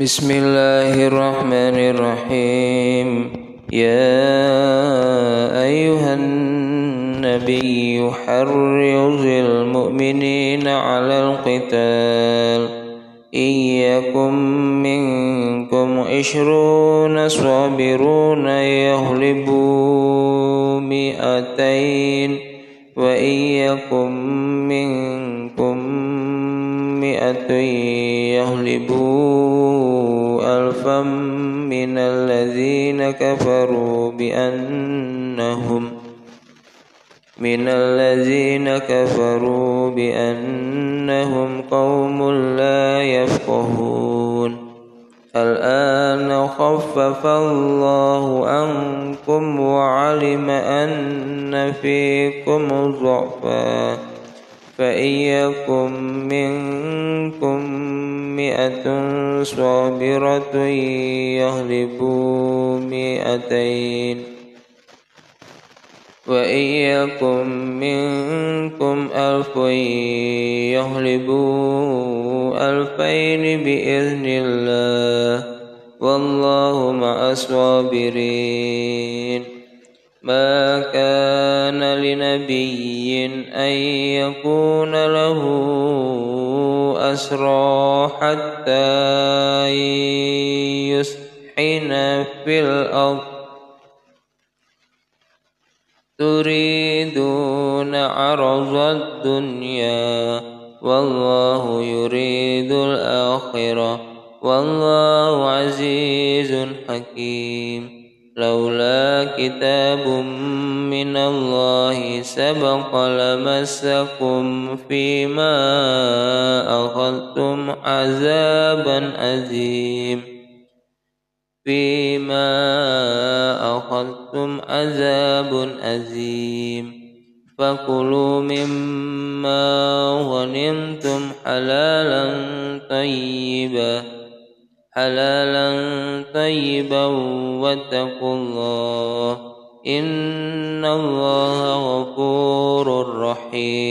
بسم الله الرحمن الرحيم يا أيها النبي حرض المؤمنين على القتال إن يكن منكم عشرون صابرون يغلبوا مئتين وإن يكن منكم مئة يغلبوا من الذين كفروا بأنهم من الذين كفروا بأنهم قوم لا يفقهون الآن خفف الله عنكم وعلم أن فيكم ضعفا فإن يكن منكم مئة صابرة يغلبوا مئتين. وإن يكن منكم ألف يغلبوا ألفين بإذن الله. والله مع الصابرين. ما كان لنبي أن يكون له أسرى حتى يسحن في الأرض. تريدون عرض الدنيا والله يريد الآخرة والله عزيز حكيم. لولا كتاب من الله سبق لمسكم فيما أخذتم عذابا أزيم فيما أخذتم عذاب أزيم فكلوا مما غنمتم حلالا طيبا. حلالا طيبا واتقوا الله إن الله غفور رحيم